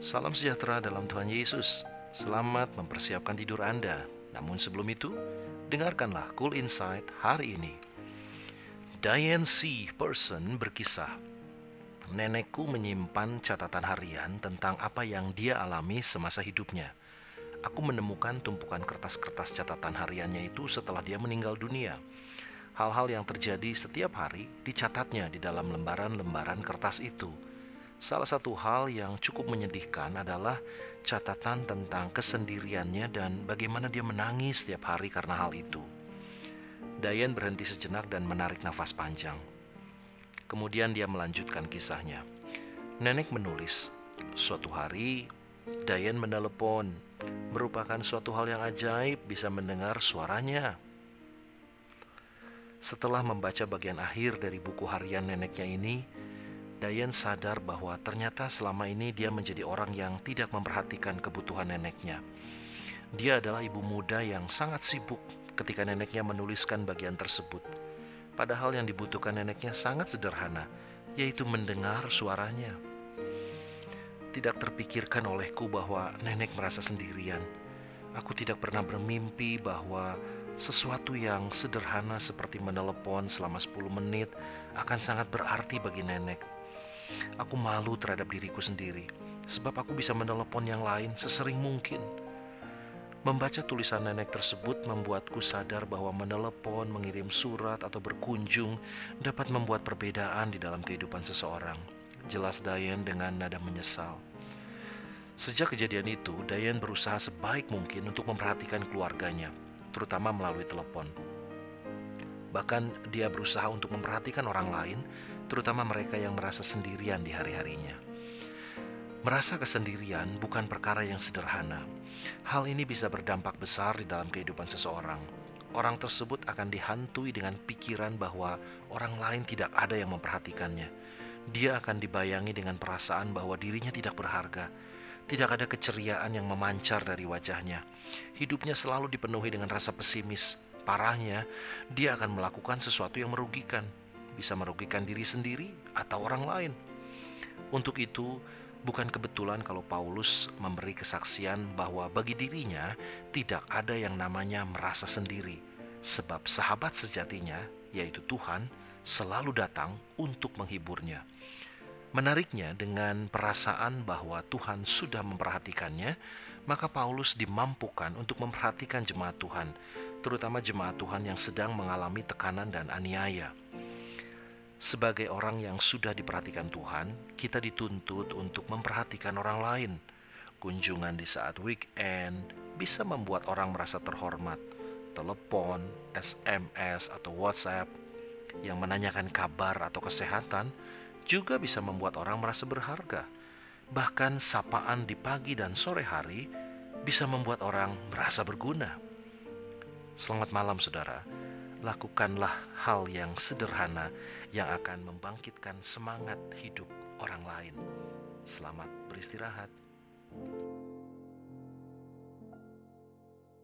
Salam sejahtera dalam Tuhan Yesus. Selamat mempersiapkan tidur Anda. Namun sebelum itu, dengarkanlah Cool Insight hari ini. Diane C. Person berkisah, Nenekku menyimpan catatan harian tentang apa yang dia alami semasa hidupnya. Aku menemukan tumpukan kertas-kertas catatan hariannya itu setelah dia meninggal dunia. Hal-hal yang terjadi setiap hari dicatatnya di dalam lembaran-lembaran kertas itu. Salah satu hal yang cukup menyedihkan adalah catatan tentang kesendiriannya dan bagaimana dia menangis setiap hari karena hal itu. Dayan berhenti sejenak dan menarik nafas panjang. Kemudian dia melanjutkan kisahnya. Nenek menulis, suatu hari Dayan menelepon, merupakan suatu hal yang ajaib bisa mendengar suaranya. Setelah membaca bagian akhir dari buku harian neneknya ini, Dayan sadar bahwa ternyata selama ini dia menjadi orang yang tidak memperhatikan kebutuhan neneknya. Dia adalah ibu muda yang sangat sibuk ketika neneknya menuliskan bagian tersebut. Padahal yang dibutuhkan neneknya sangat sederhana, yaitu mendengar suaranya. Tidak terpikirkan olehku bahwa nenek merasa sendirian. Aku tidak pernah bermimpi bahwa sesuatu yang sederhana seperti menelepon selama 10 menit akan sangat berarti bagi nenek. Aku malu terhadap diriku sendiri, sebab aku bisa menelepon yang lain sesering mungkin. Membaca tulisan nenek tersebut membuatku sadar bahwa menelepon, mengirim surat, atau berkunjung dapat membuat perbedaan di dalam kehidupan seseorang. Jelas Dayan dengan nada menyesal. Sejak kejadian itu, Dayan berusaha sebaik mungkin untuk memperhatikan keluarganya, terutama melalui telepon. Bahkan dia berusaha untuk memperhatikan orang lain terutama mereka yang merasa sendirian di hari-harinya. Merasa kesendirian bukan perkara yang sederhana. Hal ini bisa berdampak besar di dalam kehidupan seseorang. Orang tersebut akan dihantui dengan pikiran bahwa orang lain tidak ada yang memperhatikannya. Dia akan dibayangi dengan perasaan bahwa dirinya tidak berharga. Tidak ada keceriaan yang memancar dari wajahnya. Hidupnya selalu dipenuhi dengan rasa pesimis. Parahnya, dia akan melakukan sesuatu yang merugikan, bisa merugikan diri sendiri atau orang lain. Untuk itu, bukan kebetulan kalau Paulus memberi kesaksian bahwa bagi dirinya tidak ada yang namanya merasa sendiri, sebab sahabat sejatinya, yaitu Tuhan, selalu datang untuk menghiburnya. Menariknya, dengan perasaan bahwa Tuhan sudah memperhatikannya, maka Paulus dimampukan untuk memperhatikan jemaat Tuhan, terutama jemaat Tuhan yang sedang mengalami tekanan dan aniaya. Sebagai orang yang sudah diperhatikan Tuhan, kita dituntut untuk memperhatikan orang lain. Kunjungan di saat weekend bisa membuat orang merasa terhormat. Telepon, SMS, atau WhatsApp yang menanyakan kabar atau kesehatan juga bisa membuat orang merasa berharga. Bahkan sapaan di pagi dan sore hari bisa membuat orang merasa berguna. Selamat malam, saudara lakukanlah hal yang sederhana yang akan membangkitkan semangat hidup orang lain. Selamat beristirahat.